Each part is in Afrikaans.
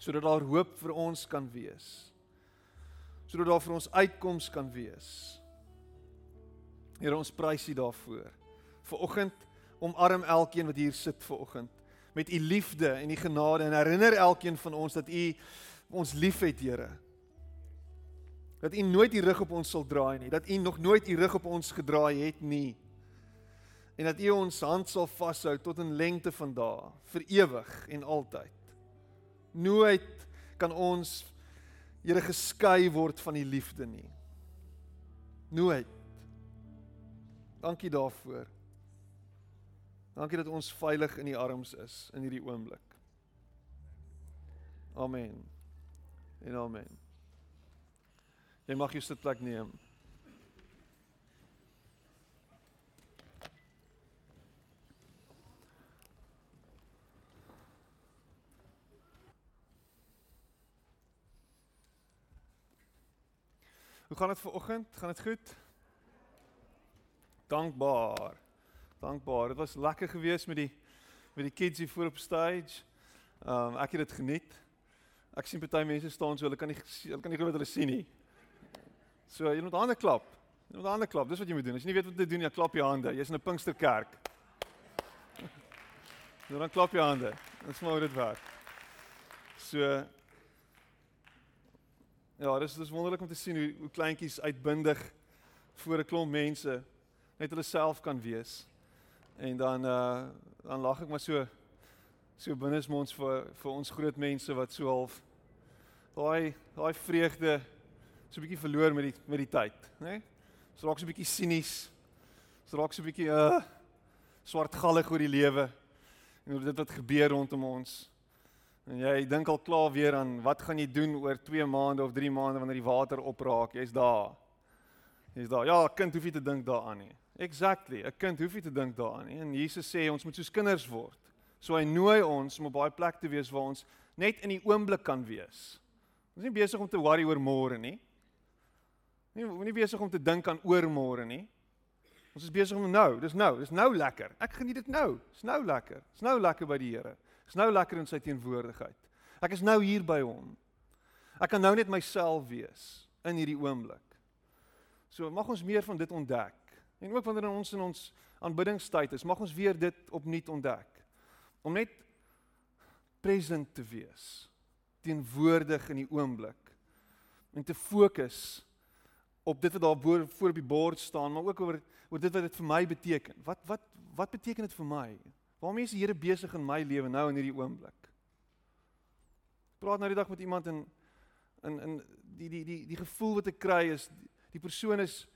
sodat daar hoop vir ons kan wees. Sodat daar vir ons uitkoms kan wees. Here ons prys U daarvoor. Vanoggend omarm elkeen wat hier sit vanoggend met U liefde en U genade en herinner elkeen van ons dat U ons liefhet, Here. Dat U nooit U rug op ons sal draai nie, dat U nog nooit U rug op ons gedraai het nie. En dat U ons hand sal vashou tot in lengte van dae, vir ewig en altyd. Nooit kan ons Here geskei word van die liefde nie. Nooit. Dankie daarvoor. Dankie dat ons veilig in U arms is in hierdie oomblik. Amen. En amen. Jy mag jou sitplek neem. Hoe gaan dit ver oggend? Gaan dit goed? Dankbaar. Dankbaar. Dit was lekker geweest met die met die kids hier voor op stage. Ehm um, ek het dit geniet. Ek sien party mense staan so, hulle kan nie hulle kan nie glo wat hulle sien nie. So jy moet hande klap. Jy moet hande klap. Dis wat jy moet doen. As jy nie weet wat om te doen, jy klap jou hande. Jy's in 'n Pinksterkerk. Dan klap jy hande. Dis maar hoe dit werk. So Ja, dis dis wonderlik om te sien hoe hoe kleintjies uitbundig voor 'n klomp mense net hulle self kan wees. En dan uh dan lag ek maar so so binnesmonds vir vir ons groot mense wat so half daai daai vreugde so 'n bietjie verloor met die met die tyd, né? Nee? So raak so 'n bietjie sinies. So raak so 'n bietjie uh swartgallig oor die lewe en oor dit wat gebeur rondom ons. En jy dink al klaar weer aan wat gaan jy doen oor 2 maande of 3 maande wanneer die water opraak? Jy's daar. Jy's daar. Ja, kind hoef nie te dink daaraan nie. Exactly. 'n Kind hoef nie te dink daaraan nie. En Jesus sê ons moet soos kinders word. So hy nooi ons om op baie plek te wees waar ons net in die oomblik kan wees. Ons is nie besig om te worry oor môre nie. Nie nie besig om te dink aan oor môre nie. Ons is besig om nou, dis nou, dis nou lekker. Ek geniet dit nou. Dis nou lekker. Dis nou lekker by die Here. Ek's nou lekker in sy teenwoordigheid. Ek is nou hier by hom. Ek kan nou net myself wees in hierdie oomblik. So mag ons meer van dit ontdek. En ook wanneer ons in ons aanbiddingstyd is, mag ons weer dit opnuut ontdek. Om net present te wees, teenwoordig in die oomblik en te fokus op dit wat daar voor, voor op die bord staan, maar ook oor oor dit wat dit vir my beteken. Wat wat wat beteken dit vir my? Waarmee is die Here besig in my lewe nou in hierdie oomblik? Praat nou die dag met iemand en in in die die die die gevoel wat ek kry is die, die persoon is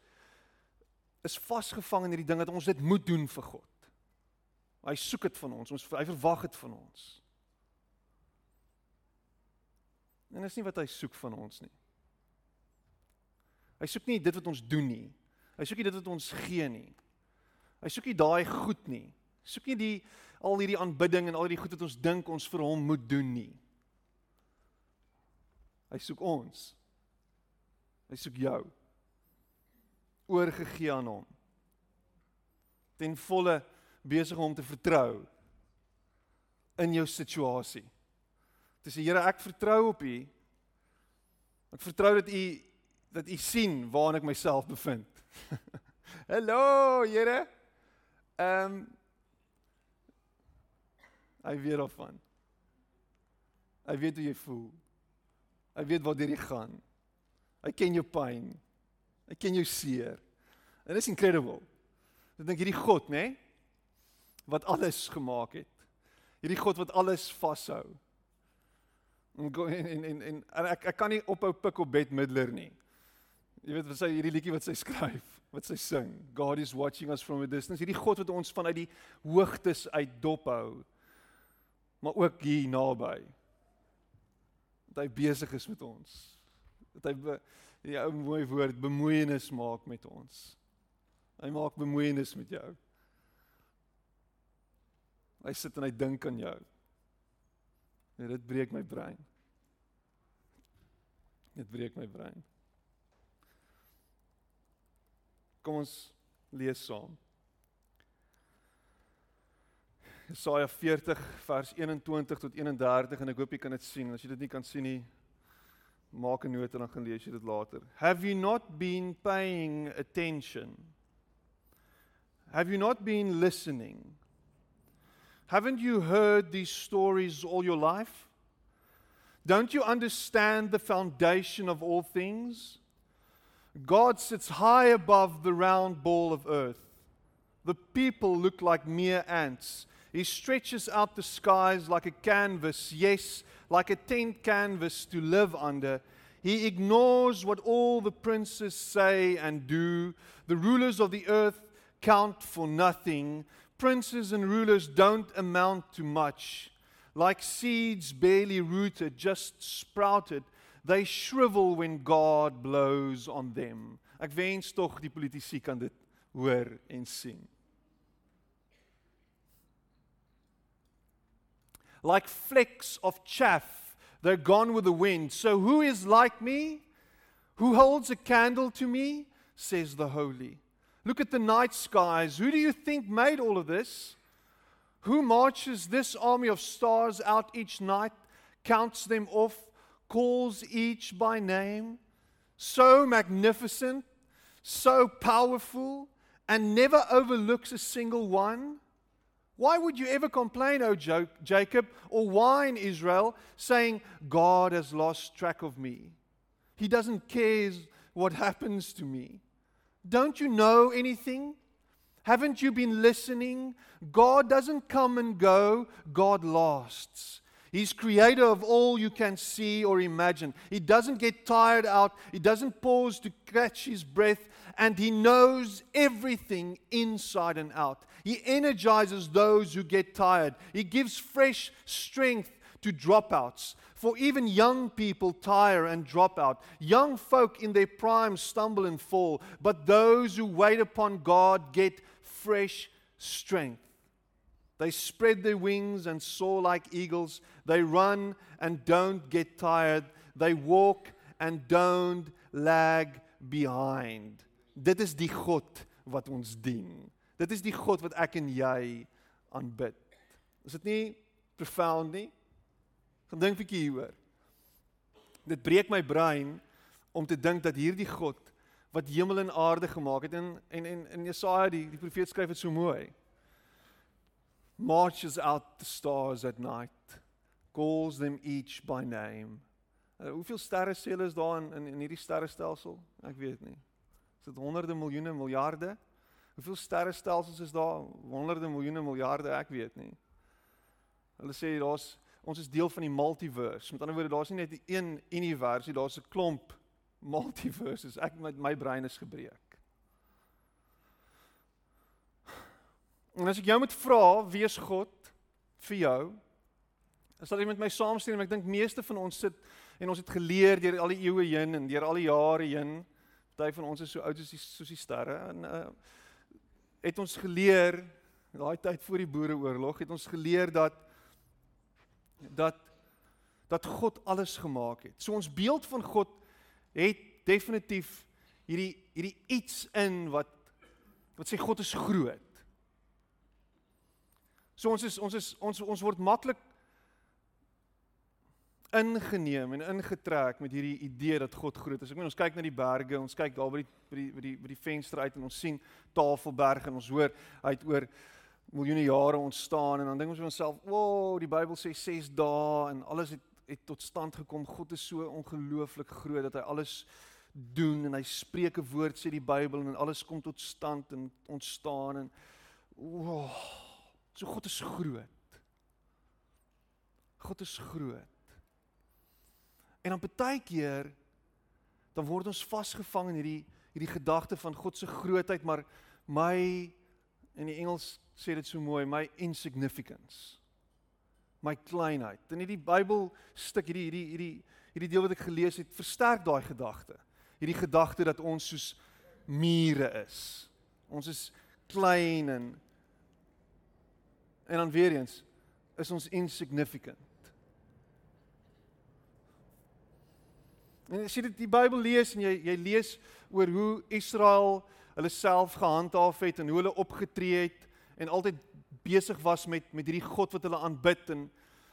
is vasgevang in hierdie ding dat ons dit moet doen vir God. Hy soek dit van ons, ons hy verwag dit van ons. En dis nie wat hy soek van ons nie. Hy soek nie dit wat ons doen nie. Hy soek nie dit wat ons gee nie. Hy soek nie daai goed nie. Soek nie die al hierdie aanbidding en al hierdie goed wat ons dink ons vir hom moet doen nie. Hy soek ons. Hy soek jou. Oorgegee aan hom. Ten volle besig om te vertrou in jou situasie. Dis die Here, ek vertrou op U. Ek vertrou dat U dat U sien waar ek myself bevind. Hallo, Here. Ehm um, Hy weet daarvan. Hy weet hoe jy voel. Hy weet waar jy gaan. Hy ken jou pyn. Hy ken jou seer. En dit is incredible. Ek dink hierdie God, nê, nee, wat alles gemaak het. Hierdie God wat alles vashou. En en en en, en, ek ek kan nie ophou pik op Bette Midler nie. Jy weet wat sy hierdie liedjie wat sy skryf, wat sy sing. God is watching us from a distance. Hierdie God wat ons vanuit die hoogtes uit dophou maar ook hier naby. Dat hy besig is met ons. Dat hy die ou mooi woord bemoeienis maak met ons. Hy maak bemoeienis met jou. Hy sit en hy dink aan jou. En dit breek my brein. Dit breek my brein. Kom ons lees saam. Jesaja 40 vers 21 tot 31 en ek hoop jy kan dit sien. As jy dit nie kan sien nie, maak 'n noot en dan gaan lees jy dit later. Have you not been paying attention? Have you not been listening? Haven't you heard these stories all your life? Don't you understand the foundation of all things? God sits high above the round ball of earth. The people look like mere ants. He stretches out the skies like a canvas, yes, like a tent canvas to live under. He ignores what all the princes say and do. The rulers of the earth count for nothing. Princes and rulers don't amount to much. Like seeds barely rooted, just sprouted, they shrivel when God blows on them. Ek wens tog die politici kan dit hoor en sien. Like flecks of chaff, they're gone with the wind. So who is like me? Who holds a candle to me? says the holy. Look at the night skies. Who do you think made all of this? Who marches this army of stars out each night, counts them off, calls each by name? So magnificent, so powerful, and never overlooks a single one? Why would you ever complain, O Jacob, or whine, Israel, saying, God has lost track of me? He doesn't care what happens to me. Don't you know anything? Haven't you been listening? God doesn't come and go, God lasts. He's creator of all you can see or imagine. He doesn't get tired out. He doesn't pause to catch his breath. And he knows everything inside and out. He energizes those who get tired. He gives fresh strength to dropouts. For even young people tire and drop out. Young folk in their prime stumble and fall. But those who wait upon God get fresh strength. They spread their wings and soar like eagles. They run and don't get tired. They walk and don't lag behind. Dit is die God wat ons dien. Dit is die God wat ek en jy aanbid. Is dit nie profound nie? Gaan dink 'n bietjie hieroor. Dit breek my brein om te dink dat hierdie God wat hemel en aarde gemaak het en en en in Jesaja die die profeet skryf dit so mooi. Marches out the stars at night, calls them each by name. Uh, hoeveel sterre sê hulle is daar in in, in hierdie sterrestelsel? Ek weet nie. Is dit honderde miljoene miljarde? Hoeveel sterrestelsels is daar? Honderde miljoene miljarde, ek weet nie. Hulle sê daar's ons is deel van die multiverse. Met ander woorde, daar's nie net een universe daar's 'n klomp multiverses. Ek met my brein is gebreek. En as ek jou moet vra, wie is God vir jou? As sal jy met my saamstem, ek dink meeste van ons sit en ons het geleer deur al die eeue heen en deur al die jare heen. Party van ons is so oud soos die soos die sterre en uh het ons geleer daai tyd voor die boereoorlog het ons geleer dat dat dat God alles gemaak het. So ons beeld van God het definitief hierdie hierdie iets in wat wat sê God is groot. So ons is ons is ons ons word maklik ingeneem en ingetrek met hierdie idee dat God groot is. Ek meen ons kyk na die berge, ons kyk daar by die by die by die by die venster uit en ons sien Tafelberg en ons hoor het oor miljoene jare ontstaan en dan dink ons vir onsself, "Wow, die Bybel sê 6 dae en alles het het tot stand gekom. God is so ongelooflik groot dat hy alles doen en hy spreek 'n woord sê die Bybel en alles kom tot stand en ontstaan en wow, so God is groot. God is groot. En dan baie keer dan word ons vasgevang in hierdie hierdie gedagte van God se grootheid, maar my in die Engels sê dit so mooi, my insignificance my kleinheid. In hierdie Bybel stuk hierdie hierdie hierdie hierdie deel wat ek gelees het, versterk daai gedagte. Hierdie gedagte dat ons soos mure is. Ons is klein en en dan weer eens is ons insignificant. En as jy dit die Bybel lees en jy jy lees oor hoe Israel hulle self gehandhaaf het en hoe hulle opgetree het en altyd besig was met met hierdie God wat hulle aanbid en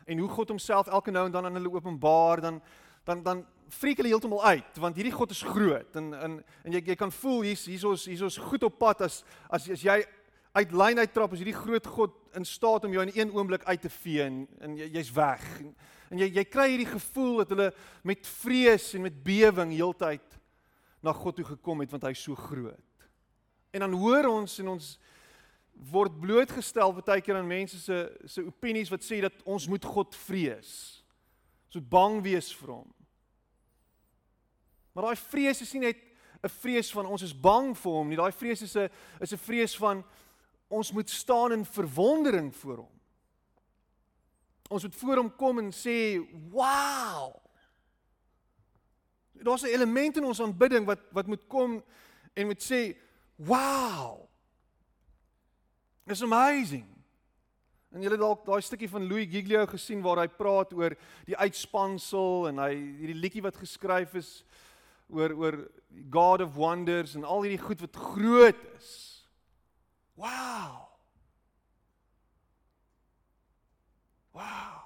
en hoe God homself elke nou en dan aan hulle openbaar, dan dan dan freak hulle heeltemal uit want hierdie God is groot en en en jy jy kan voel hier's hier's ons hier's ons goed op pad as as as jy uit lyn uittrap as hierdie groot God in staat om jou in een oomblik uit te vee en, en jy, jy's weg. En, en jy jy kry hierdie gevoel dat hulle met vrees en met bewering heeltyd na God toe gekom het want hy's so groot. En dan hoor ons en ons word blootgestel baie keer aan mense se se opinies wat sê dat ons moet God vrees. Ons moet bang wees vir hom. Maar daai vrees is nie net 'n vrees van ons is bang vir hom nie. Daai vrees is 'n is 'n vrees van ons moet staan in verwondering voor hom. Ons moet voor hom kom en sê, "Wow!" Daar's 'n element in ons aanbidding wat wat moet kom en moet sê, "Wow!" It's amazing. En julle dalk daai stukkie van Louis Giglio gesien waar hy praat oor die uitspansel en hy hierdie liedjie wat geskryf is oor oor God of Wonders en al hierdie goed wat groot is. Wow. Wow.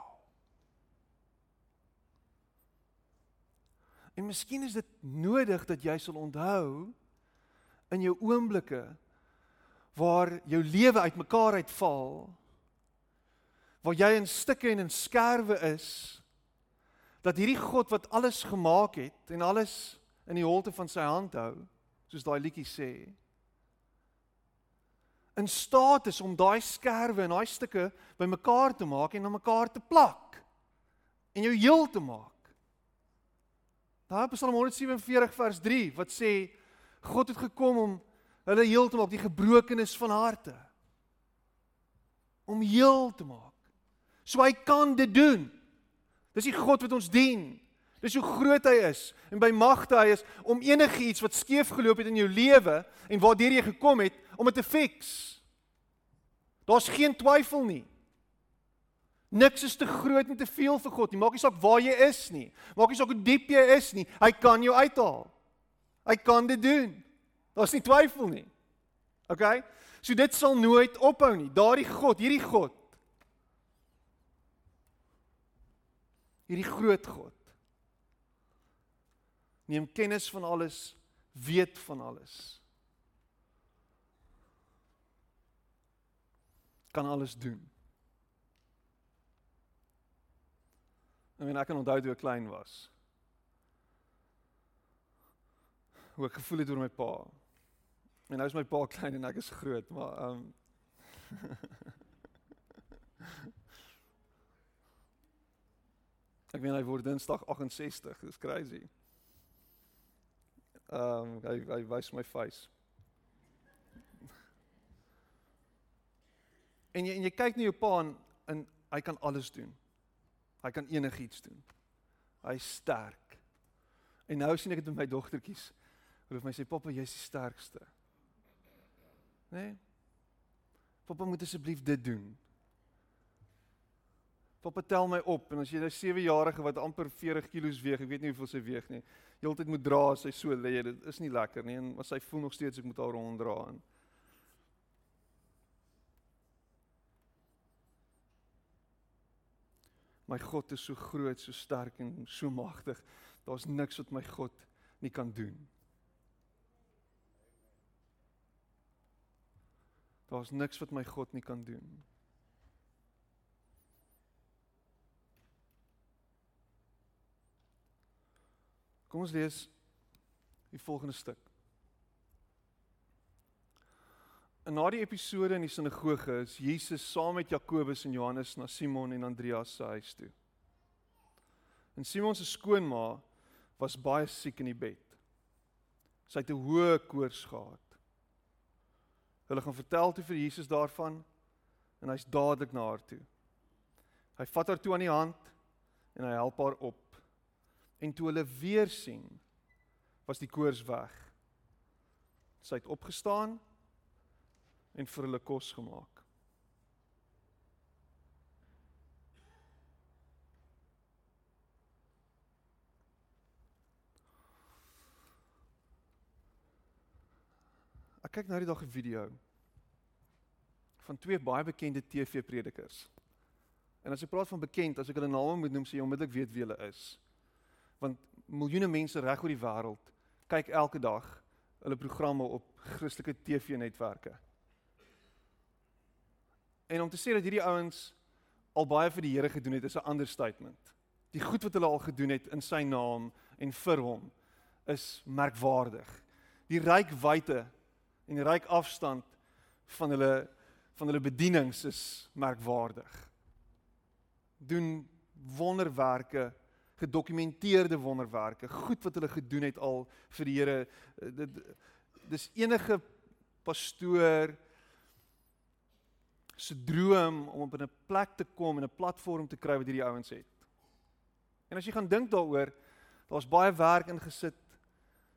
En miskien is dit nodig dat jy sal onthou in jou oomblikke waar jou lewe uitmekaar uitval waar jy in stukke en in skerwe is dat hierdie God wat alles gemaak het en alles in die holte van sy hand hou soos daai liedjie sê in staat is om daai skerwe en daai stukke bymekaar te maak en aan mekaar te plak en jou heel te maak. Daar Psalm 147 vers 3 wat sê God het gekom om hulle heel te maak, die gebrokenis van harte. Om heel te maak. So hy kan dit doen. Dis die God wat ons dien. Dis hoe groot hy is en by magte hy is om enigiets wat skeef geloop het in jou lewe en waardeur jy gekom het om dit te fix. Daar's geen twyfel nie. Niks is te groot en te veel vir God nie. Maak nie saak waar jy is nie. Maak nie saak hoe diep jy is nie. Hy kan jou uithaal. Hy kan dit doen. Daar's nie twyfel nie. OK? So dit sal nooit ophou nie. Daardie God, hierdie God. Hierdie groot God. Neem kennis van alles, weet van alles. Kan alles doen. Ek weet ek kan onthou toe ek klein was. Hoe ek gevoel het oor my pa. En nou is my pa klein en ek is groot, maar ehm um, Ek weet hy word Dinsdag 68, dis crazy. Ehm um, hy hy wys my face. En jy en jy kyk na jou pa en, en hy kan alles doen. Hy kan enigiets doen. Hy's sterk. En nou sien ek dit met my dogtertjies. Hulle vir my sê pappa jy's die sterkste. Né? Nee? Pappa moet asseblief dit doen. Pappa tel my op en as jy 'n 7-jarige wat amper 40 kg weeg, ek weet nie hoeveel sy weeg nie, heeltyd moet dra sy so lê, dit is nie lekker nie en as sy voel nog steeds ek moet haar ronddra en My God is so groot, so sterk en so magtig. Daar's niks wat my God nie kan doen. Daar's niks wat my God nie kan doen. Kom ons lees die volgende stuk. En na die episode in die sinagoge is Jesus saam met Jakobus en Johannes na Simon en Andreas se huis toe. En Simon se skoonma was baie siek in die bed. Sy het 'n hoë koors gehad. Hulle gaan vertel toe vir Jesus daarvan en hy's dadelik na haar toe. Hy vat haar toe aan die hand en hy help haar op. En toe hulle weer sien, was die koors weg. Sy het opgestaan en vir hulle kos gemaak. Ek kyk nou die dag 'n video van twee baie bekende TV-predikers. En as ek praat van bekend, as ek hulle name moet noem, sê jy onmiddellik weet wie hulle is. Want miljoene mense reg oor die wêreld kyk elke dag hulle programme op Christelike TV-netwerke. En om te sê dat hierdie ouens al baie vir die Here gedoen het, is 'n understatement. Die goed wat hulle al gedoen het in sy naam en vir hom is merkwaardig. Die ryk wyte en die ryk afstand van hulle van hulle bedienings is merkwaardig. Doen wonderwerke, gedokumenteerde wonderwerke, goed wat hulle gedoen het al vir die Here. Dit dis enige pastoor se droom om op 'n plek te kom en 'n platform te kry wat hierdie ouens het. En as jy gaan dink daaroor, daar's baie werk ingesit,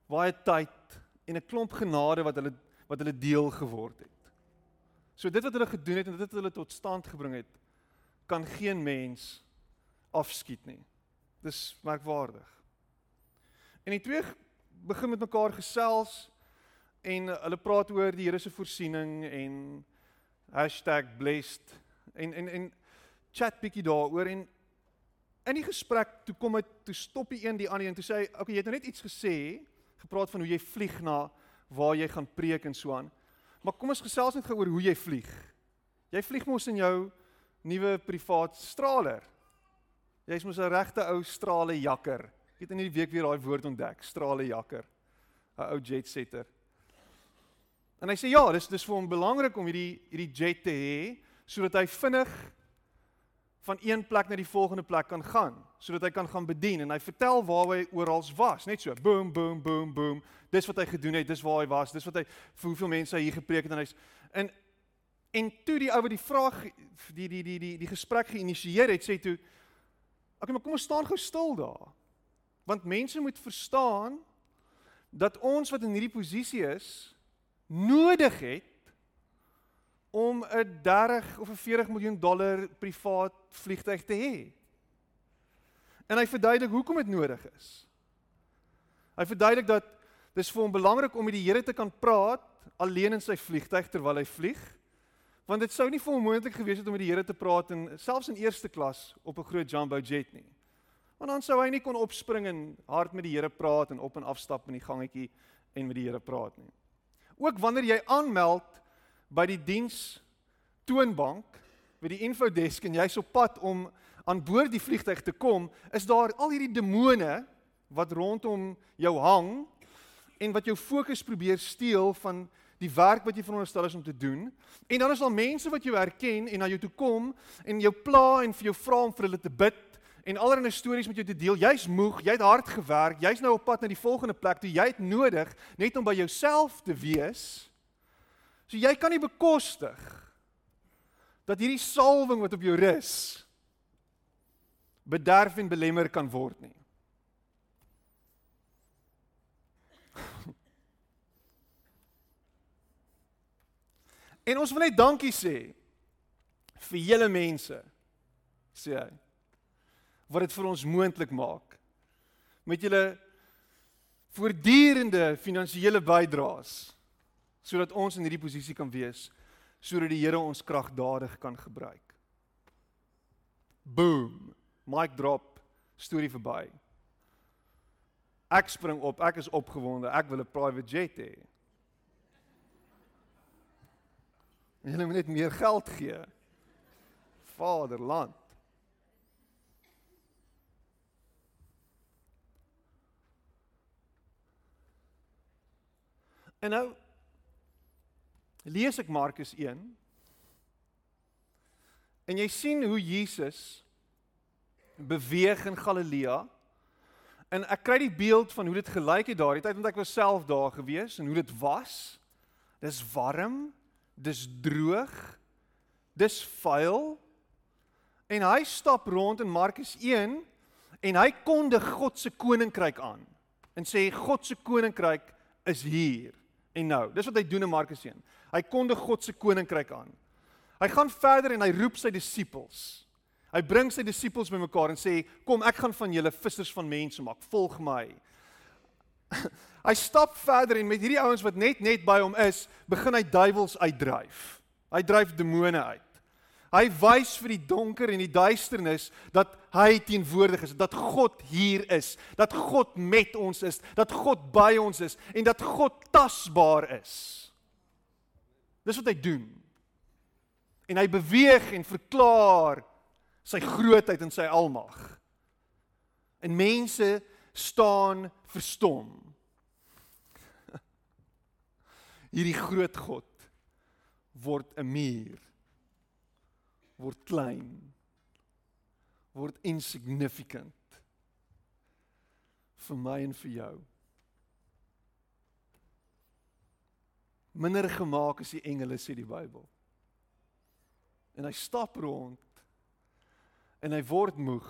baie tyd en 'n klomp genade wat hulle wat hulle deel geword het. So dit wat hulle gedoen het en dit wat hulle tot stand gebring het, kan geen mens afskiet nie. Dis merkwaardig. En die twee begin met mekaar gesels en hulle praat oor die Here se voorsiening en #blessed en en en chat bietjie daaroor en in die gesprek toe kom dit toe stop die een die ander en toe sê hy okay jy het nou net iets gesê gepraat van hoe jy vlieg na waar jy gaan preek en so aan Maar kom ons gesels net oor hoe jy vlieg. Jy vlieg mos in jou nuwe privaat straler. Jy's mos 'n regte ou strale jakker. Ek het in hierdie week weer daai woord ontdek, strale jakker. 'n Ou jet setter. En hy sê ja, dis dis vir hom belangrik om hierdie hierdie jet te hê sodat hy vinnig van een plek na die volgende plek kan gaan, sodat hy kan gaan bedien en hy vertel waar hy oral was, net so, boom boom boom boom. Dis wat hy gedoen het, dis waar hy was, dis wat hy vir hoeveel mense hy hier gepreek het en hy's in en toe die ou wat die vraag die die die die die gesprek geïnisieer het, sê toe Okay, maar kom ons staan gou stil daar. Want mense moet verstaan dat ons wat in hierdie posisie is nodig het om 'n 30 of 'n 40 miljoen dollar privaat vliegtyg te hê. En hy verduidelik hoekom dit nodig is. Hy verduidelik dat dis vir hom belangrik om met die Here te kan praat alleen in sy vliegtyg terwyl hy vlieg. Want dit sou nie vir hom moontlik gewees het om met die Here te praat in selfs in eerste klas op 'n groot jumbo jet nie. Want dan sou hy nie kon opspring en hard met die Here praat en op en afstap in die gangetjie en met die Here praat nie. Ook wanneer jy aanmeld by die diens toonbank by die infodesk en jy's op pad om aan boord die vliegtyg te kom, is daar al hierdie demone wat rondom jou hang en wat jou fokus probeer steel van die werk wat jy veronderstel is om te doen. En dan is daar mense wat jou herken en na jou toe kom en jou pla en vir jou vra om vir hulle te bid en allerlei stories met jou te deel. Jy's moeg, jy het hard gewerk, jy's nou op pad na die volgende plek toe. Jy het nodig net om by jouself te wees So jy kan nie bekostig dat hierdie salwing wat op jou rus bederf en belemmer kan word nie. En ons wil net dankie sê vir julle mense sê hy wat dit vir ons moontlik maak met julle voortdurende finansiële bydraes sodat ons in hierdie posisie kan wees sodat die Here ons kragdadig kan gebruik. Boom. Mic drop. Storie verby. Ek spring op. Ek is opgewonde. Ek wil 'n private jet hê. Julle moet net meer geld gee. Vaderland. En nou lees ek Markus 1 en jy sien hoe Jesus beweeg in Galilea. En ek kry die beeld van hoe dit gelyk het daardie tyd want ek was self daar gewees en hoe dit was. Dis warm dis droog dis vuil. En hy stap rond in Markus 1 en hy kondig God se koninkryk aan en sê God se koninkryk is hier en nou dis wat hy doen in Markus 1 Hy kondig God se koninkryk aan. Hy gaan verder en hy roep sy disippels. Hy bring sy disippels bymekaar en sê: "Kom, ek gaan van julle vissers van mense maak. Volg my." hy stap verder en met hierdie ouens wat net net by hom is, begin hy duiwels uitdryf. Hy dryf demone uit. Hy wys vir die donker en die duisternis dat hy teenwoordig is, dat God hier is, dat God met ons is, dat God by ons is en dat God tasbaar is. Dis wat hy doen. En hy beweeg en verklaar sy grootheid en sy almag. En mense staan verstom. Hierdie groot God word 'n muur word klein word insignificant vir my en vir jou. Minder gemaak as die engele sê die Bybel. En hy stap rond en hy word moeg.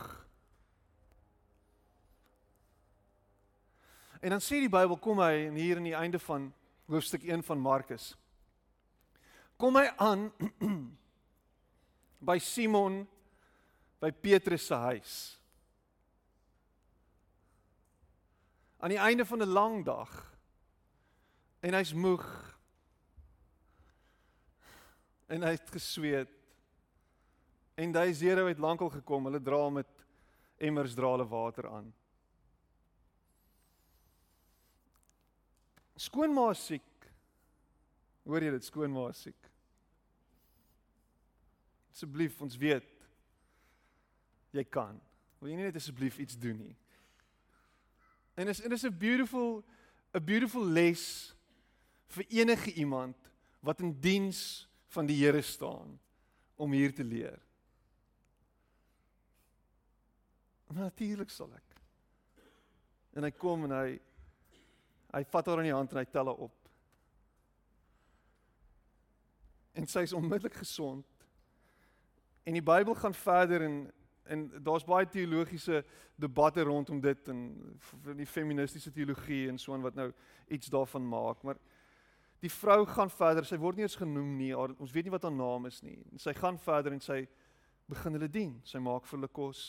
En dan sê die Bybel kom hy en hier aan die einde van hoofstuk 1 van Markus kom hy aan by Simon by Petrus se huis. Aan die einde van 'n lang dag en hy's moeg. En hy het gesweet. En daai Here het lankal gekom. Hulle dra met emmers dra hulle water aan. Skoonma siek. Hoor jy dit skoonma siek? Asseblief, ons weet jy kan. Wil jy nie net asseblief iets doen nie? En is en is 'n beautiful 'n beautiful les vir enige iemand wat in diens van die Here staan om hier te leer. Natuurlik sal ek. En hy kom en hy hy vat haar aan die hand en hy tel haar op. En sy is onmiddellik gesond En die Bybel gaan verder en en daar's baie teologiese debatte rondom dit en die feministiese teologie en so aan wat nou iets daarvan maak, maar die vrou gaan verder. Sy word nie eens genoem nie. Ons weet nie wat haar naam is nie. En sy gaan verder en sy begin hulle dien. Sy maak vir hulle kos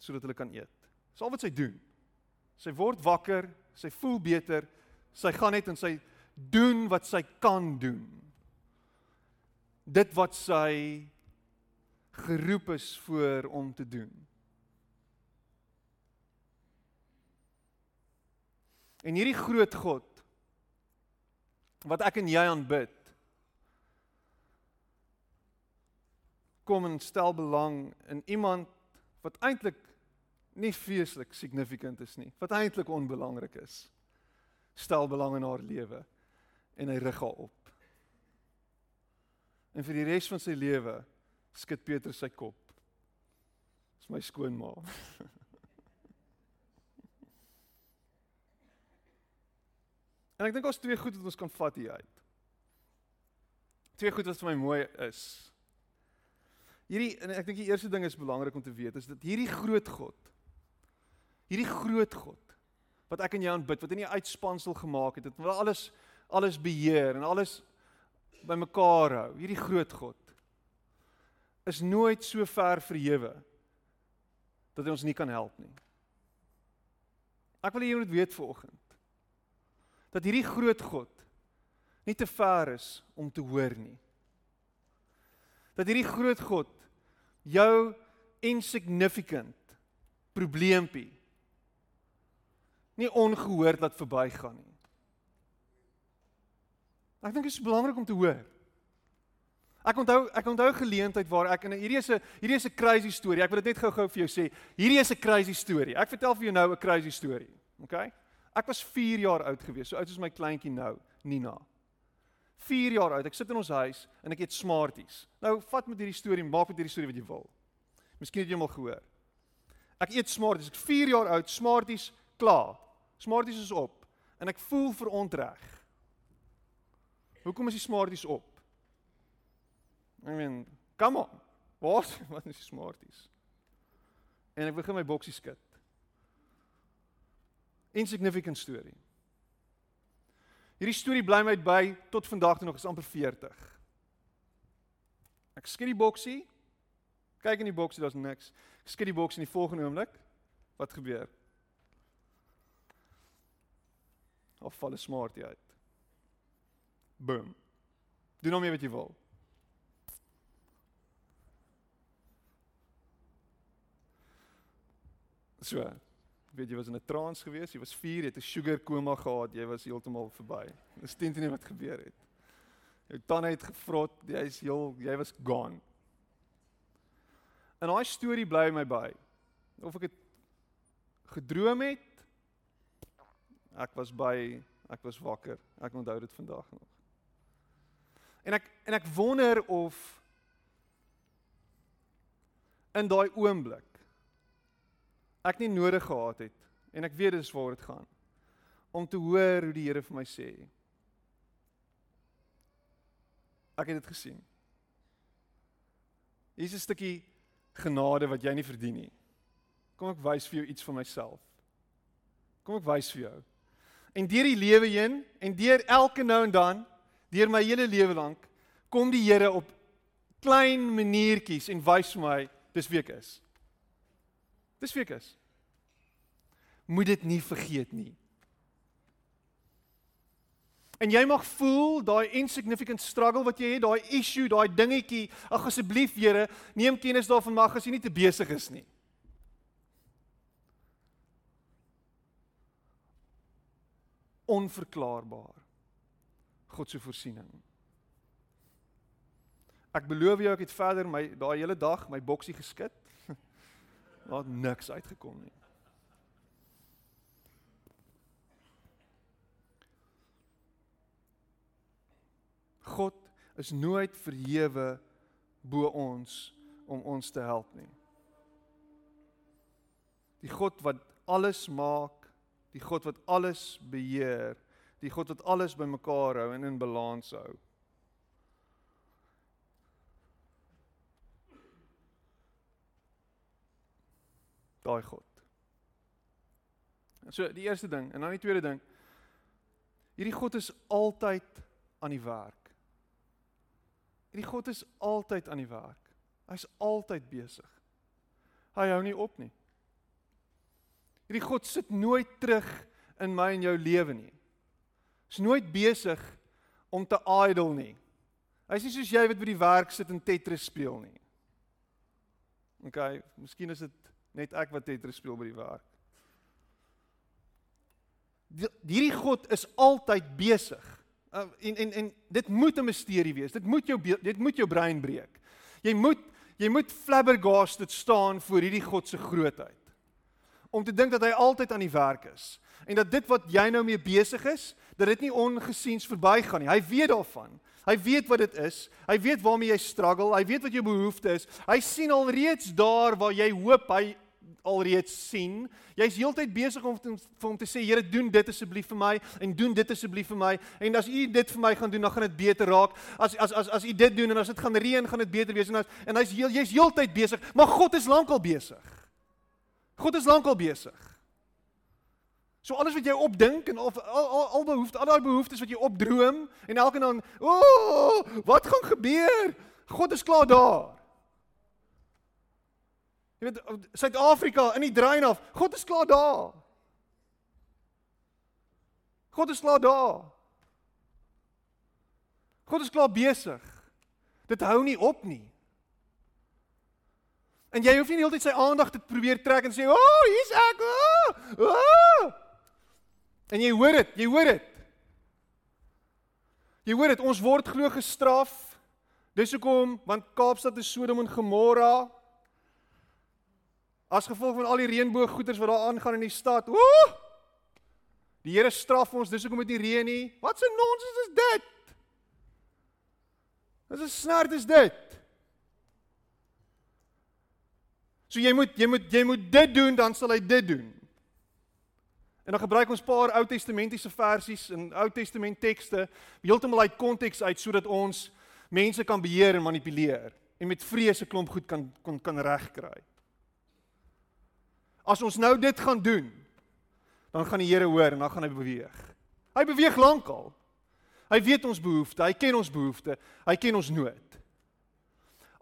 sodat hulle kan eet. Dis al wat sy doen. Sy word wakker, sy voel beter. Sy gaan net en sy doen wat sy kan doen dit wat sy geroep is voor om te doen. En hierdie groot God wat ek en jy aanbid kom en stel belang in iemand wat eintlik nie feeslik significant is nie, wat eintlik onbelangrik is. Stel belang in haar lewe en hy rig haar op. En vir die res van sy lewe skud Petrus sy kop. Dis my skoonma. en ek dink ons twee goed wat ons kan vat hier uit. Twee goed wat vir my mooi is. Hierdie en ek dink die eerste ding is belangrik om te weet is dat hierdie groot God hierdie groot God wat ek en jy aanbid, wat in die uitspansel gemaak het, wat alles alles beheer en alles bymekaar hou, hierdie groot God is nooit so ver verhewe dat hy ons nie kan help nie. Ek wil julle moet weet vanoggend dat hierdie groot God nie te ver is om te hoor nie. Dat hierdie groot God jou insignificant probleempie nie ongehoord laat verbygaan nie. Ek dink dit is belangrik om te hoor. Ek onthou ek onthou 'n geleentheid waar ek en hierdie is 'n hierdie is 'n crazy storie. Ek wil dit net gou-gou vir jou sê. Hierdie is 'n crazy storie. Ek vertel vir jou nou 'n crazy storie. OK? Ek was 4 jaar oud gewees, so oud soos my kleintjie nou, Nina. 4 jaar oud. Ek sit in ons huis en ek eet Smarties. Nou vat met hierdie storie, maak met hierdie storie wat jy wil. Miskien het jy hom al gehoor. Ek eet Smarties. Ek is 4 jaar oud, Smarties klaar. Smarties is op en ek voel verontreg. Hoekom is die smarties op? I mean, come on. Wat? Wat is die smarties? En ek begin my boksie skud. Insignificant story. Hierdie storie bly my by tot vandag toe nog is amper 40. Ek skud die boksie. Kyk in die boksie, daar's niks. Ek skud die boksie in die volgende oomblik. Wat gebeur? Of val 'n smartie uit. Boom. Doen hom wat jy wil. So, weet jy was in 'n trance gewees, jy was 4, jy het 'n sugar koma gehad, jy was heeltemal verby. Dis teen teen wat gebeur het. Jou tande het gevrot, jy's heel jy was gone. En daai storie bly my by. Of ek dit gedroom het, ek was by, ek was wakker. Ek onthou dit vandag nog. En ek en ek wonder of in daai oomblik ek nie nodig gehad het en ek weet dis waar dit gaan om te hoor hoe die Here vir my sê. Ek het dit gesien. Hier is 'n stukkie genade wat jy nie verdien nie. Kom ek wys vir jou iets van myself. Kom ek wys vir jou. En deur die lewe heen en deur elke nou en dan, deur my hele lewe lank, kom die Here op klein maniertjies en wys vir my dis wie ek is. Dis wie ek is. Moet dit nie vergeet nie. En jy mag voel daai insignificant struggle wat jy het, daai issue, daai dingetjie. Ag asseblief Here, neem kennis daarvan mag as jy nie te besig is nie. Onverklaarbaar. God se voorsiening. Ek beloof jou ek het verder my daai hele dag my boksie geskit. Daar het niks uitgekom nie. God is nooit verhewe bo ons om ons te help nie. Die God wat alles maak, die God wat alles beheer, die God wat alles bymekaar hou en in balans hou. Daai God. So die eerste ding en dan die tweede ding. Hierdie God is altyd aan die werk. Hierdie God is altyd aan die werk. Hy's altyd besig. Hy hou nie op nie. Hierdie God sit nooit terug in my en jou lewe nie. Hy's nooit besig om te idle nie. Hy's nie soos jy wat by die werk sit en Tetris speel nie. OK, miskien is dit net ek wat Tetris speel by die werk. Hierdie God is altyd besig. Uh, en en en dit moet 'n misterie wees. Dit moet jou dit moet jou brein breek. Jy moet jy moet flabbergasted staan voor hierdie God se grootheid. Om te dink dat hy altyd aan die werk is en dat dit wat jy nou mee besig is, dat dit nie ongesiens verbygaan nie. Hy weet daarvan. Hy weet wat dit is. Hy weet waarmee jy struggle. Hy weet wat jou behoefte is. Hy sien alreeds daar waar jy hoop hy alreeds sien. Jy's heeltyd besig om te, vir hom te sê, Here, doen dit asseblief vir my en doen dit asseblief vir my. En as u dit vir my gaan doen, dan gaan dit beter raak. As as as as u dit doen en as dit gaan reën, gaan dit beter wees en as en hy's heel jy's heeltyd besig, maar God is lankal besig. God is lankal besig. So alles wat jy opdink en of al al, al behoeftes, al daai behoeftes wat jy opdroom en elke dan, o, oh, wat gaan gebeur? God is klaar daar. Jy weet Suid-Afrika in die drein af. God is klaar daar. God is klaar daar. God is klaar besig. Dit hou nie op nie. En jy hoef nie heeltyd sy aandag te probeer trek en sê, "O, oh, hier's ek." O! Oh, oh. En jy hoor dit, jy hoor dit. Jy hoor dit, ons word glo gestraf. Dis hoekom want Kaapstad is Sodom en Gomorra. As gevolg van al die reënbooggoeters wat daar aangaan in die stad. Ooh! Die Here straf ons, dis hoekom dit nie reën nie. Wat 'n nonsens is dit? Dis 'n snert is dit. So jy moet jy moet jy moet dit doen dan sal hy dit doen. En dan gebruik ons paar Ou Testamentiese versies en Ou Testament tekste heeltemal uit konteks uit sodat ons mense kan beheer en manipuleer en met vrese klomp goed kan kan kan regkry. As ons nou dit gaan doen, dan gaan die Here hoor en dan gaan hy beweeg. Hy beweeg lankal. Hy weet ons behoeftes, hy ken ons behoeftes, hy ken ons nood.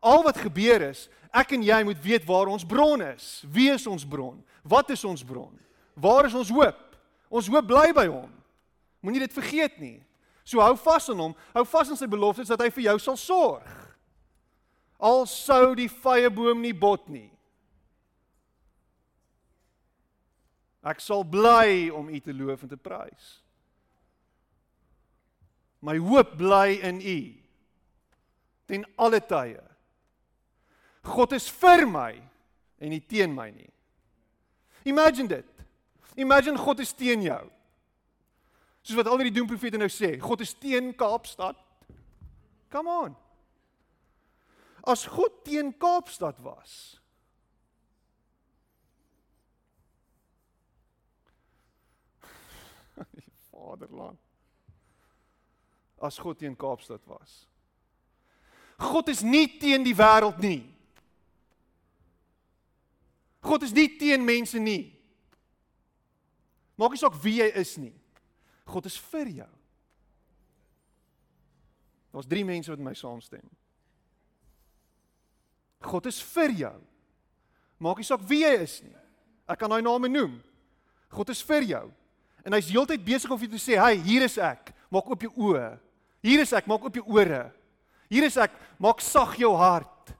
Al wat gebeur is, ek en jy moet weet waar ons bron is. Wie is ons bron? Wat is ons bron? Waar is ons hoop? Ons hoop bly by hom. Moenie dit vergeet nie. So hou vas aan hom, hou vas aan sy beloftes dat hy vir jou sal sorg. Al sou die vrye boom nie bot nie. Ek sal bly om U te loof en te prys. My hoop bly in U ten alle tye. God is vir my en nie teen my nie. Imagine dit. Imagine God is teen jou. Soos wat al die doemprofete nou sê, God is teen Kaapstad. Come on. As God teen Kaapstad was, Vaderland. As God teen Kaapstad was. God is nie teen die wêreld nie. God is nie teen mense nie. Maak nie saak wie jy is nie. God is vir jou. Daar's 3 mense wat met my saamstem. God is vir jou. Maak nie saak wie jy is nie. Ek kan daai name noem. God is vir jou. En hy's heeltyd besig om vir jou te sê, "Hey, hier is ek. Maak oop jou oë. Hier is ek. Maak oop jou ore. Hier is ek. Maak sag jou hart.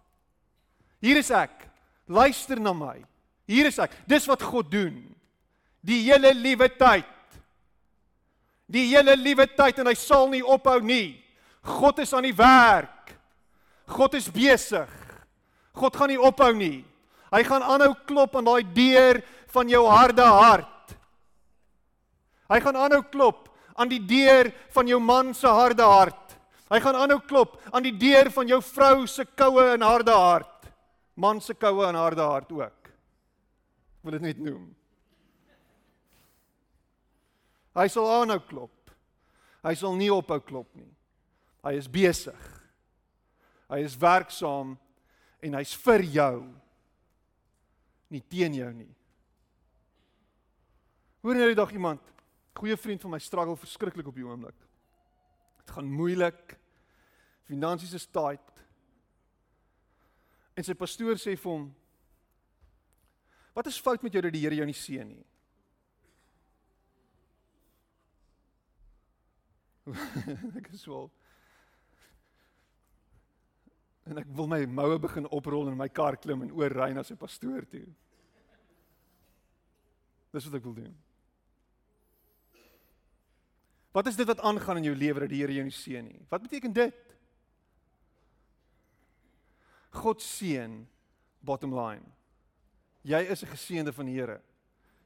Hier is ek. Luister na my. Hier is ek. Dis wat God doen. Die hele liewe tyd. Die hele liewe tyd en hy sal nie ophou nie. God is aan die werk. God is besig. God gaan nie ophou nie. Hy gaan aanhou klop aan daai deur van jou harde hart. Hy gaan aanhou klop aan die deur van jou man se harde hart. Hy gaan aanhou klop aan die deur van jou vrou se koue en harde hart. Man se koue en harde hart ook. Ek wil dit net noem. Hy sal aanhou klop. Hy sal nie ophou klop nie. Hy is besig. Hy is werksaam en hy's vir jou. Nie teen jou nie. Hoor nou die dag iemand, goeie vriend van my struggle verskriklik op die oomblik. Dit gaan moeilik. Finansies is tight. En sy pastoor sê vir hom: "Wat is fout met jou dat die Here jou nie seën nie?" Ek is wel en ek wil my moue begin oprol en my kar klim en oor ry na sy pastoor toe. Dis wat ek wil doen. Wat is dit wat aangaan in jou lewe dat die Here jou nie seën nie? Wat beteken dit? God seën bottom line. Jy is 'n geseënde van die Here.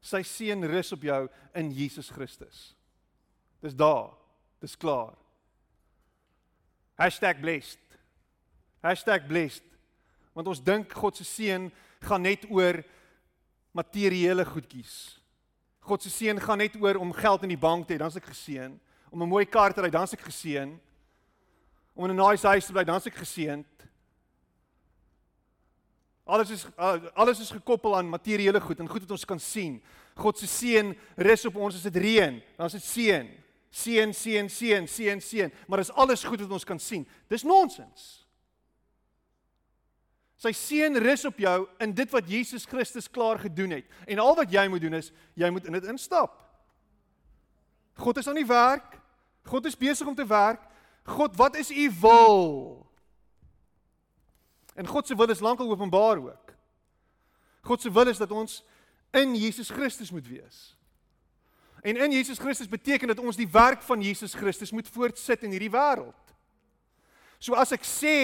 Sy seën rus op jou in Jesus Christus. Dis daar. Dis klaar. #blessed. #blessed. Want ons dink God se seën gaan net oor materiële goedjies. God se seën gaan net oor om geld in die bank te hê, dan's ek geseën. Om 'n mooi kar te ry, dan's ek geseën. Om in 'n nice huis te bly, dan's ek geseënd. Alles is alles is gekoppel aan materiële goed en goed wat ons kan sien. God se seën rus op ons as dit reën, dan's dit seën seën seën seën seën seën maar dis alles goed wat ons kan sien. Dis nonsens. Sy seën rus op jou in dit wat Jesus Christus klaar gedoen het. En al wat jy moet doen is jy moet in dit instap. God is aan die werk. God is besig om te werk. God wat is u wil? En God se wil is lankal openbaar ook. God se wil is dat ons in Jesus Christus moet wees En in Jesus Christus beteken dat ons die werk van Jesus Christus moet voortsit in hierdie wêreld. So as ek sê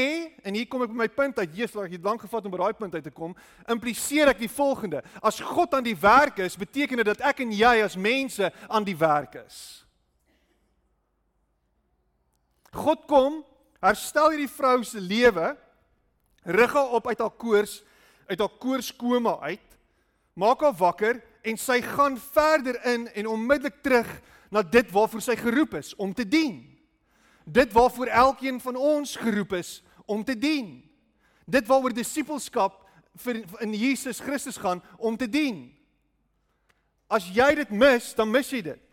en hier kom ek by my punt uit, Jesus, ek het lank gevat om by daai punt uit te kom, impliseer ek die volgende: As God aan die werk is, beteken dit dat ek en jy as mense aan die werk is. God kom, herstel hierdie vrou se lewe, rig haar op uit haar koors, uit haar koorskoma uit, maak haar wakker en sy gaan verder in en onmiddellik terug na dit waarvoor sy geroep is om te dien. Dit waarvoor elkeen van ons geroep is om te dien. Dit waaroor disippelskap vir in Jesus Christus gaan om te dien. As jy dit mis, dan mis jy dit.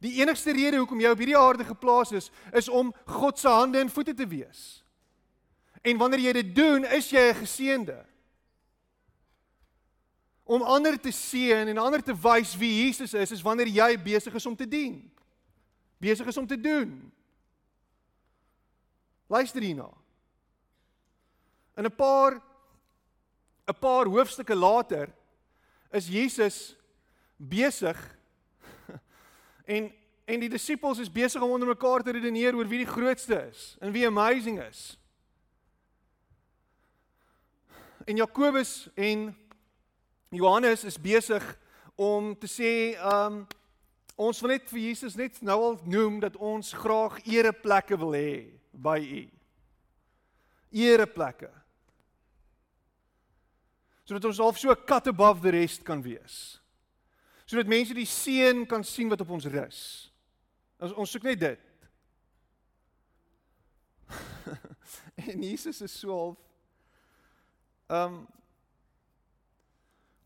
Die enigste rede hoekom jy op hierdie aarde geplaas is, is om God se hande en voete te wees. En wanneer jy dit doen, is jy 'n geseënde om ander te seën en ander te wys wie Jesus is, is wanneer jy besig is om te dien. besig is om te doen. Luister hierna. In 'n paar 'n paar hoofstukke later is Jesus besig en en die disippels is besig om onder mekaar te redeneer oor wie die grootste is en wie amazing is. En Jakobus en Johannes is besig om te sê, um ons wil net vir Jesus net nou al noem dat ons graag ereplekke wil hê by U. Ereplekke. Sodat ons half so cut above the rest kan wees. Sodat mense die seën kan sien wat op ons rus. Ons ons soek net dit. en Jesus is so half um,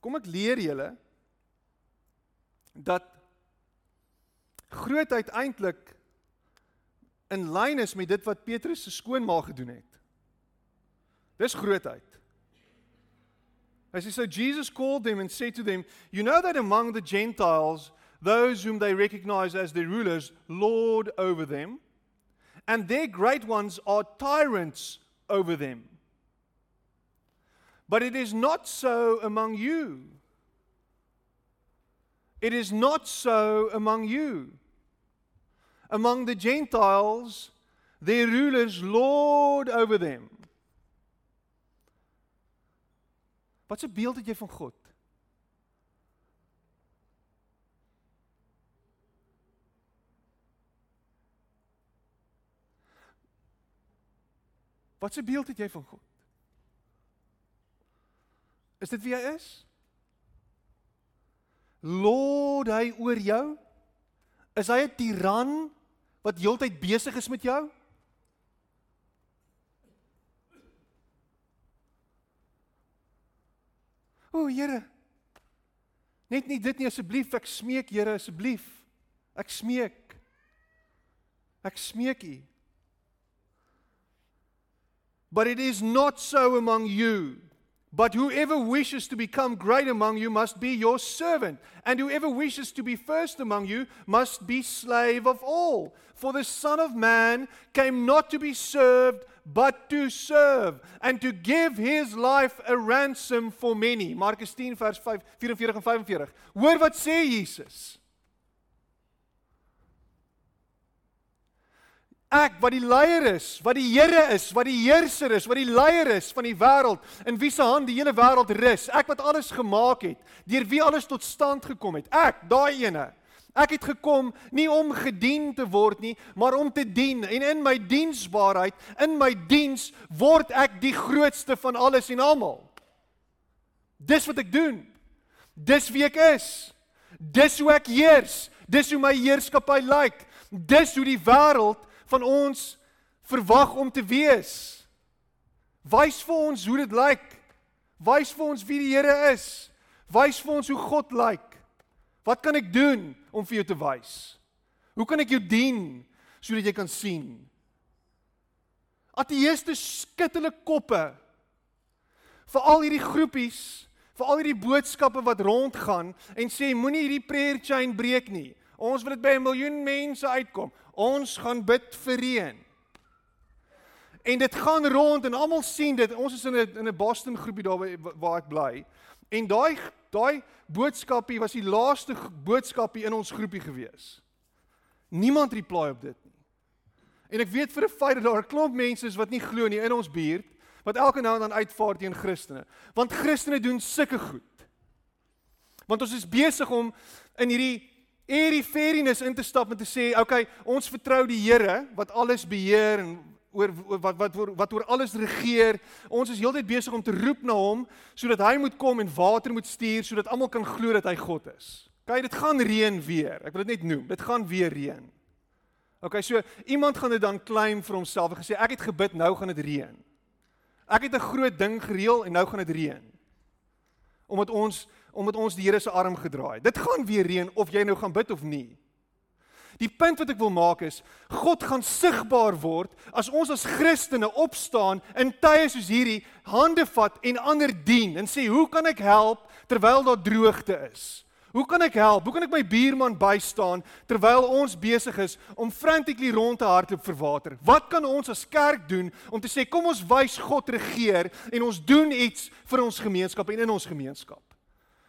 Kom ek leer julle dat grootheid eintlik in lyn is met dit wat Petrus se skoonma gedoen het. Dis grootheid. Hy sê so Jesus called them and said to them, "You know that among the Gentiles those whom they recognize as their rulers lord over them, and their great ones are tyrants over them." But it is not so among you. It is not so among you. Among the Gentiles, their rulers lord over them. Wat 'n beeld het jy van God? Wat 'n beeld het jy van God? Is dit wie hy is? Lord hy oor jou? Is hy 'n tiran wat heeltyd besig is met jou? O, Here. Net nie dit nie asseblief, ek smeek Here asseblief. Ek smeek. Ek smeek U. But it is not so among you. But whoever wishes to become great among you must be your servant, and whoever wishes to be first among you must be slave of all. For the Son of Man came not to be served, but to serve, and to give his life a ransom for many. Markus 10 vers 5 44 en 45. Hoor wat sê Jesus? Ek wat die leier is, wat die Here is, wat die heerser is, wat die leier is van die wêreld, in wie se hand die hele wêreld rus. Ek wat alles gemaak het, deur wie alles tot stand gekom het. Ek, daai ene. Ek het gekom nie om gedien te word nie, maar om te dien en in my diensbaarheid, in my diens word ek die grootste van alles en almal. Dis wat ek doen. Dis wie ek is. Dis hoe ek heers. Dis hoe my heerskappy lyk. Dis hoe die wêreld van ons verwag om te wees. Wys vir ons hoe dit lyk. Wys vir ons wie die Here is. Wys vir ons hoe God lyk. Wat kan ek doen om vir jou te wys? Hoe kan ek jou dien sodat jy kan sien? Ateëste skud hulle koppe vir al hierdie groepies, vir al hierdie boodskappe wat rondgaan en sê moenie hierdie prayer chain breek nie. Ons wil dit by 'n miljoen mense uitkom. Ons gaan bid vir reën. En dit gaan rond en almal sien dit. Ons is in 'n in 'n Boston groepie daar waar, ek bly. En daai daai boodskapie was die laaste boodskapie in ons groepie gewees. Niemand reply op dit nie. En ek weet vir 'n feit dat daar 'n klomp mense is wat nie glo nie in ons buurt wat elke nou en dan uitvaar teen Christene. Want Christene doen sulke goed. Want ons is besig om in hierdie hierdie fairiness in te stap en te sê, "Oké, okay, ons vertrou die Here wat alles beheer en oor wat wat wat, wat oor alles regeer. Ons is heeltyd besig om te roep na hom sodat hy moet kom en water moet stuur sodat almal kan glo dat hy God is." Kyk, dit gaan reën weer. Ek wil dit net noem. Dit gaan weer reën. OK, so iemand gaan dit dan claim vir homself en gesê ek het gebid, nou gaan dit reën. Ek het 'n groot ding gereël en nou gaan dit reën. Omdat ons omdat ons die Here se arm gedraai. Dit gaan weer reën of jy nou gaan bid of nie. Die punt wat ek wil maak is, God gaan sigbaar word as ons as Christene opstaan in tye soos hierdie, hande vat en ander dien en sê, "Hoe kan ek help terwyl daar droogte is? Hoe kan ek help? Hoe kan ek my buurman bystaan terwyl ons besig is om frantically rond te hardloop vir water? Wat kan ons as kerk doen om te sê kom ons wys God regeer en ons doen iets vir ons gemeenskap en in ons gemeenskap?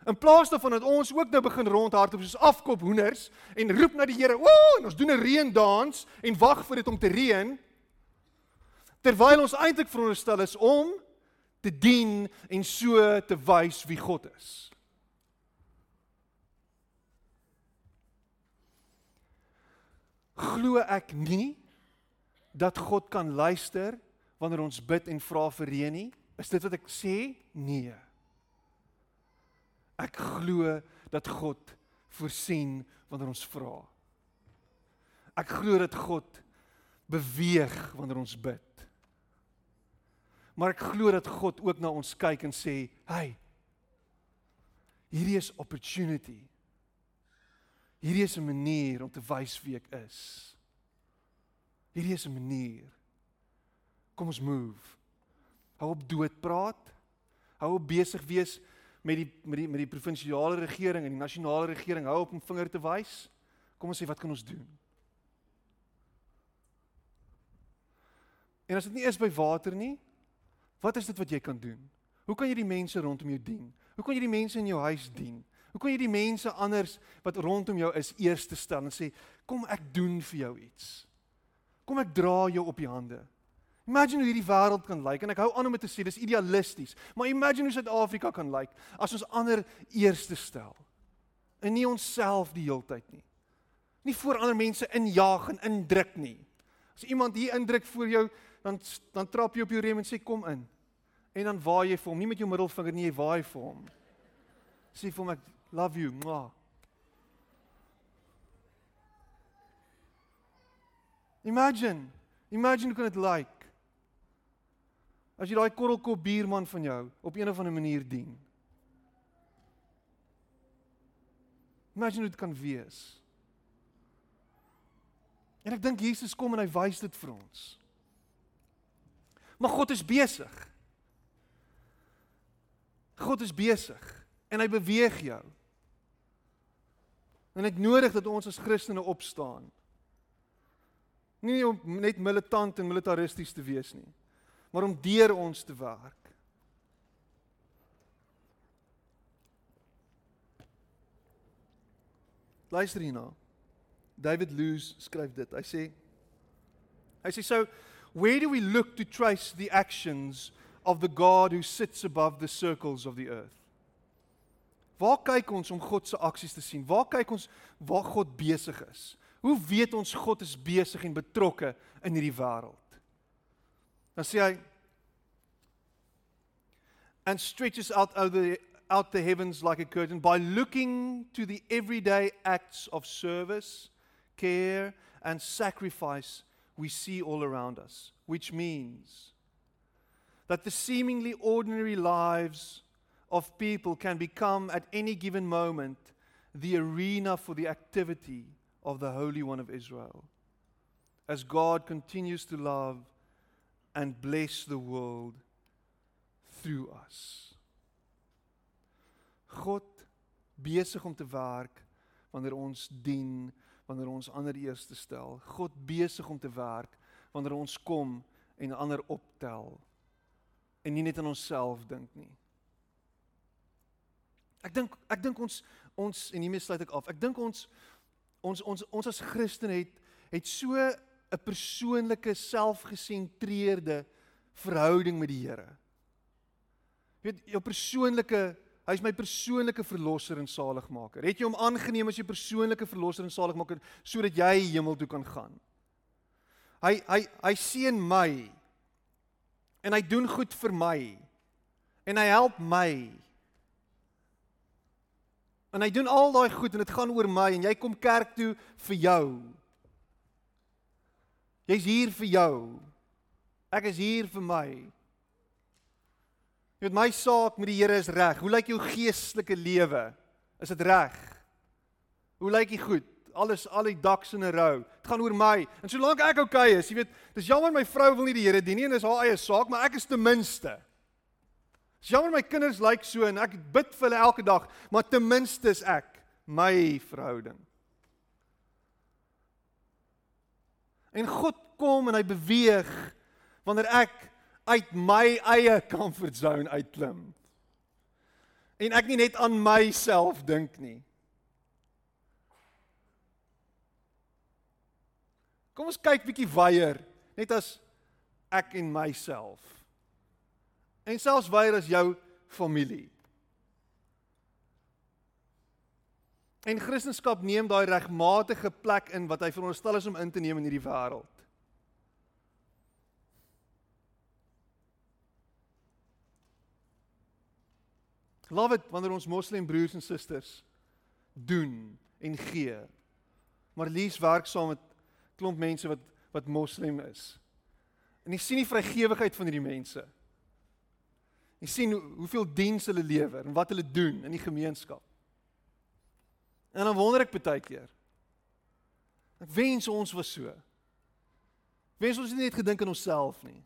In plaas daarvan dat ons ook nou begin rondhardloop soos afkop hoenders en roep na die Here, "Ooh!" en ons doen 'n reendans en wag vir dit om te reën, terwyl ons eintlik veronderstel is om te dien en so te wys wie God is. Glo ek nie dat God kan luister wanneer ons bid en vra vir reën nie? Is dit wat ek sê? Nee. Ek glo dat God voorsien wanneer ons vra. Ek glo dat God beweeg wanneer ons bid. Maar ek glo dat God ook na ons kyk en sê, "Hey, hierdie is opportunity. Hierdie is 'n manier om te wys wie ek is. Hierdie is 'n manier. Kom ons move. Hou op dood praat. Hou op besig wees met die met die met die provinsiale regering en die nasionale regering hou op om vinger te wys. Kom ons sê wat kan ons doen? En as dit nie is by water nie, wat is dit wat jy kan doen? Hoe kan jy die mense rondom jou dien? Hoe kan jy die mense in jou huis dien? Hoe kan jy die mense anders wat rondom jou is eerste stel en sê kom ek doen vir jou iets? Kom ek dra jou op die hande. Imagine hoe hierdie wêreld kan lyk en ek hou aan om te sê, dis idealisties. Maar imagine hoe Suid-Afrika kan lyk as ons ander eerste stel. En nie onsself die heeltyd nie. Nie voor ander mense injaag en indruk nie. As iemand hier indruk voor jou, dan dan trap jy op jou rem en sê kom in. En dan waai jy vir hom, nie met jou middelvinger nie, jy waai vir hom. Sê vir hom ek love you. Mwah. Imagine, imagine hoe kan dit lyk? As jy daai korrelkop buurman van jou op een of ander manier dien. Imagine hoe dit kan wees. En ek dink Jesus kom en hy wys dit vir ons. Maar God is besig. God is besig en hy beweeg jou. En ek nodig dat ons as Christene opstaan. Nie om net militant en militaristies te wees nie maar om deur ons te werk. Luister hierna. David Lewis skryf dit. Hy sê hy sê so where do we look to trace the actions of the God who sits above the circles of the earth? Waar kyk ons om God se aksies te sien? Waar kyk ons waar God besig is? Hoe weet ons God is besig en betrokke in hierdie wêreld? Dan sê hy and stretches out over out the heavens like a curtain by looking to the everyday acts of service, care and sacrifice we see all around us, which means that the seemingly ordinary lives of people can become at any given moment the arena for the activity of the Holy One of Israel. As God continues to love and bless the world through us. God besig om te werk wanneer ons dien, wanneer ons ander eerste stel. God besig om te werk wanneer ons kom en ander optel en nie net aan onsself dink nie. Ek dink ek dink ons ons en hiermee sluit ek af. Ek dink ons ons ons ons as Christen het het so 'n persoonlike selfgesentreerde verhouding met die Here. Jy weet jou persoonlike hy's my persoonlike verlosser en saligmaker. Het jy hom aangeneem as jou persoonlike verlosser en saligmaker sodat jy hemel toe kan gaan? Hy hy hy seën my en hy doen goed vir my en hy help my. En hy doen al daai goed en dit gaan oor my en jy kom kerk toe vir jou. Jy's hier vir jou. Ek is hier vir my. Jy weet my saak met die Here is reg. Hoe lyk jou geestelike lewe? Is dit reg? Hoe lyk dit goed? Alles al die daks in 'n rou. Dit gaan oor my. En solank ek oukei okay is, jy weet, dis jammer my vrou wil nie die Here dien nie en dis haar eie saak, maar ek is ten minste. Dis jammer my kinders lyk so en ek bid vir hulle elke dag, maar ten minste is ek my verhouding. En God kom en hy beweeg wanneer ek uit my eie comfort zone uitklim. En ek nie net aan myself dink nie. Kom ons kyk bietjie weier, net as ek en myself. En selfs weier as jou familie. En Christendom neem daai regmatige plek in wat hy veronderstel is om in te neem in hierdie wêreld. Love it wanneer ons moslim broers en susters doen en gee. Maar lees werk saam met klomp mense wat wat moslim is. En jy sien die vrygewigheid van hierdie mense. Jy sien hoe, hoeveel diens hulle lewer en wat hulle doen in die gemeenskap. En dan wonder ek baie keer. Ek wens ons was so. Wens ons het net gedink aan onsself nie.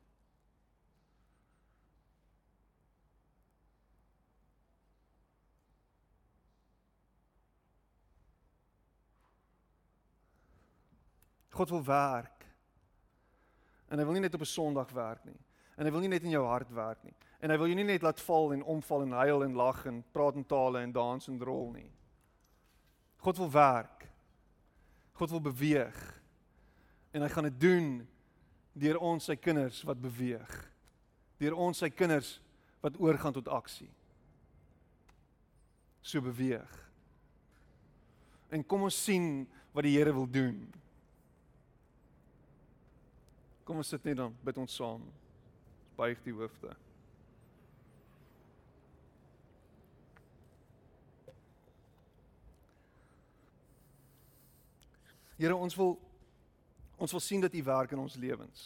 God wil werk. En hy wil nie net op 'n Sondag werk nie. En hy wil nie net in jou hart werk nie. En hy wil jou nie net laat val en omval en huil en lag en praat in tale en dans en rol nie. God wil werk. God wil beweeg. En hy gaan dit doen deur ons sy kinders wat beweeg. Deur ons sy kinders wat oorgaan tot aksie. So beweeg. En kom ons sien wat die Here wil doen. Kom ons sit net dan bid ons saam. Buig die hoofde. Here ons wil ons wil sien dat U werk in ons lewens.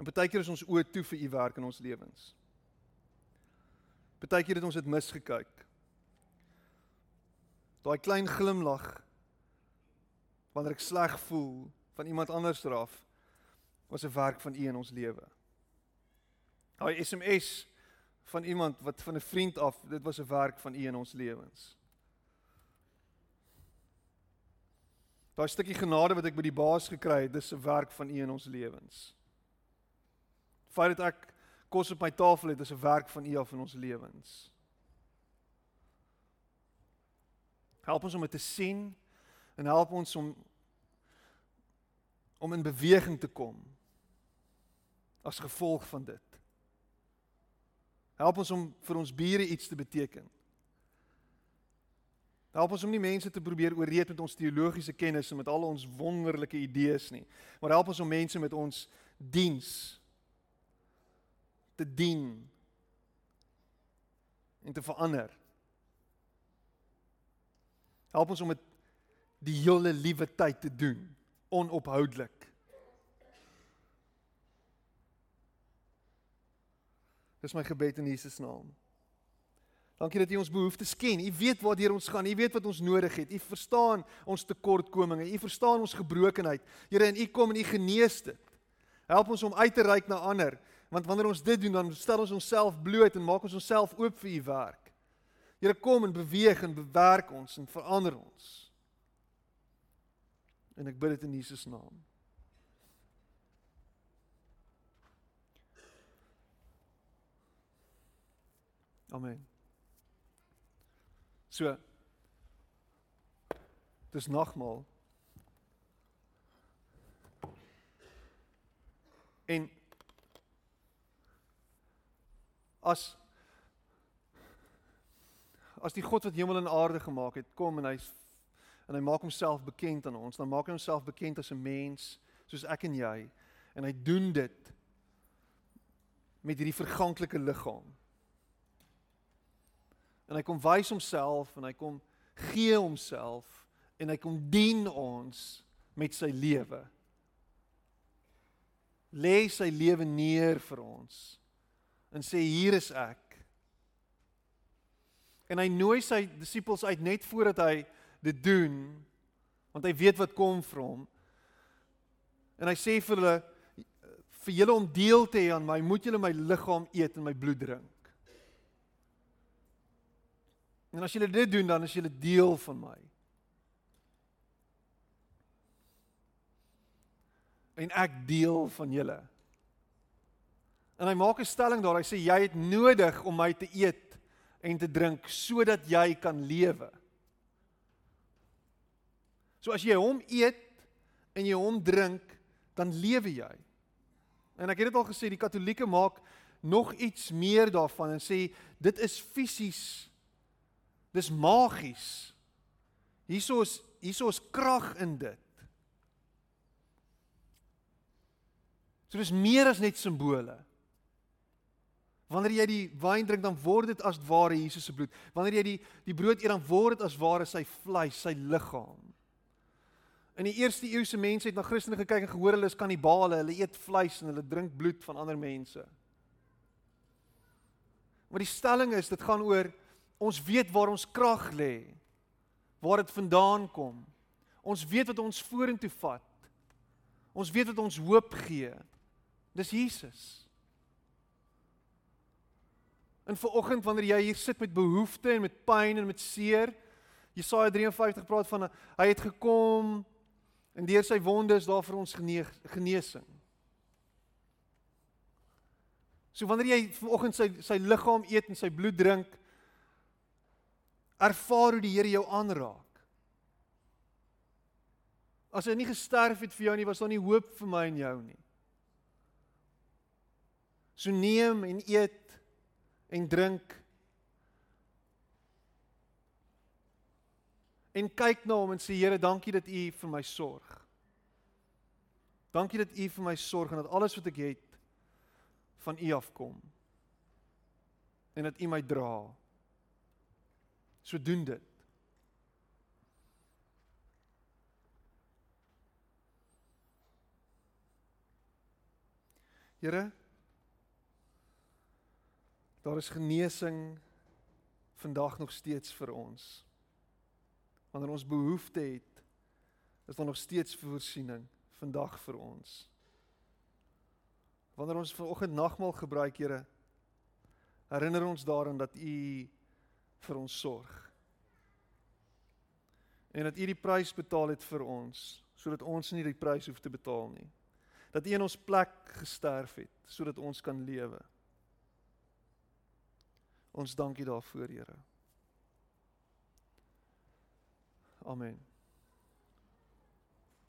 En baie keer is ons oë toe vir U werk in ons lewens. Baie keer het ons dit misgekyk. Daai klein glimlag wanneer ek sleg voel van iemand anders af was 'n werk van U in ons lewe. Daai SMS van iemand wat van 'n vriend af, dit was 'n werk van U in ons lewens. Daai stukkie genade wat ek by die baas gekry het, dis 'n werk van U in ons lewens. Feit dat ek kos op my tafel het, is 'n werk van U af in ons lewens. Help ons om dit te sien en help ons om om in beweging te kom as gevolg van dit. Help ons om vir ons bure iets te beteken. Help ons om nie mense te probeer ooreed met ons teologiese kennis en met al ons wonderlike idees nie, maar help ons om mense met ons diens te dien en te verander. Help ons om dit die hele liewe tyd te doen, onophoudelik. Dis my gebed in Jesus naam. Dankie dat U ons behoeftes ken. U weet waartoe ons gaan. U weet wat ons nodig het. U verstaan ons tekortkominge. U verstaan ons gebrokenheid. Here, en U kom en U genees dit. Help ons om uit te reik na ander, want wanneer ons dit doen, dan stel ons onsself bloot en maak ons onsself oop vir U werk. Here, kom en beweeg en bewerk ons en verander ons. En ek bid dit in Jesus naam. Amen. So Dis nagmaal. En as as die God wat hemel en aarde gemaak het, kom en hy en hy maak homself bekend aan ons, dan maak hy homself bekend as 'n mens soos ek en jy en hy doen dit met hierdie verganklike liggaam en hy kom wys homself en hy kom gee homself en hy kom dien ons met sy lewe. Lê sy lewe neer vir ons en sê hier is ek. En hy nooi sy disippels uit net voordat hy dit doen want hy weet wat kom vir hom. En hy sê vir hulle vir julle om deel te hê aan my, moet julle my liggaam eet en my bloed drink. En as julle dit doen, dan is julle deel van my. En ek deel van julle. En hy maak 'n stelling daar. Hy sê jy het nodig om my te eet en te drink sodat jy kan lewe. So as jy hom eet en jy hom drink, dan lewe jy. En ek het dit al gesê, die Katolieke maak nog iets meer daarvan en sê dit is fisies. Dis magies. Hierso is hierso is krag in dit. So dis meer as net simbole. Wanneer jy die wyn drink dan word dit as ware Jesus se bloed. Wanneer jy die die brood eet dan word dit as ware sy vleis, sy liggaam. In die eerste eeuse mense het na Christene gekyk en gehoor hulle is kannibale, hulle eet vleis en hulle drink bloed van ander mense. Maar die stelling is dit gaan oor ons weet waar ons krag lê. Waar dit vandaan kom. Ons weet wat ons vorentoe vat. Ons weet wat ons hoop gee. Dis Jesus. En vir oggend wanneer jy hier sit met behoeftes en met pyn en met seer, Jesaja 53 praat van hy het gekom en deur sy wonde is daar vir ons genesing. So wanneer jy vanoggend sy sy liggaam eet en sy bloed drink, ervaar hoe die Here jou aanraak. As hy nie gesterf het vir jou nie, was daar nie hoop vir my en jou nie. So neem en eet en drink en kyk na hom en sê Here, dankie dat U vir my sorg. Dankie dat U vir my sorg en dat alles wat ek het van U afkom. En dat U my dra. So doen dit. Here Daar is genesing vandag nog steeds vir ons. Wanneer ons behoefte het, is daar nog steeds voorsiening vandag vir ons. Wanneer ons vanoggend nagmaal gebruik, Here, herinner ons daaraan dat U vir ons sorg. En dat U die prys betaal het vir ons, sodat ons nie die prys hoef te betaal nie. Dat U in ons plek gesterf het sodat ons kan lewe. Ons dankie daarvoor, Here. Amen.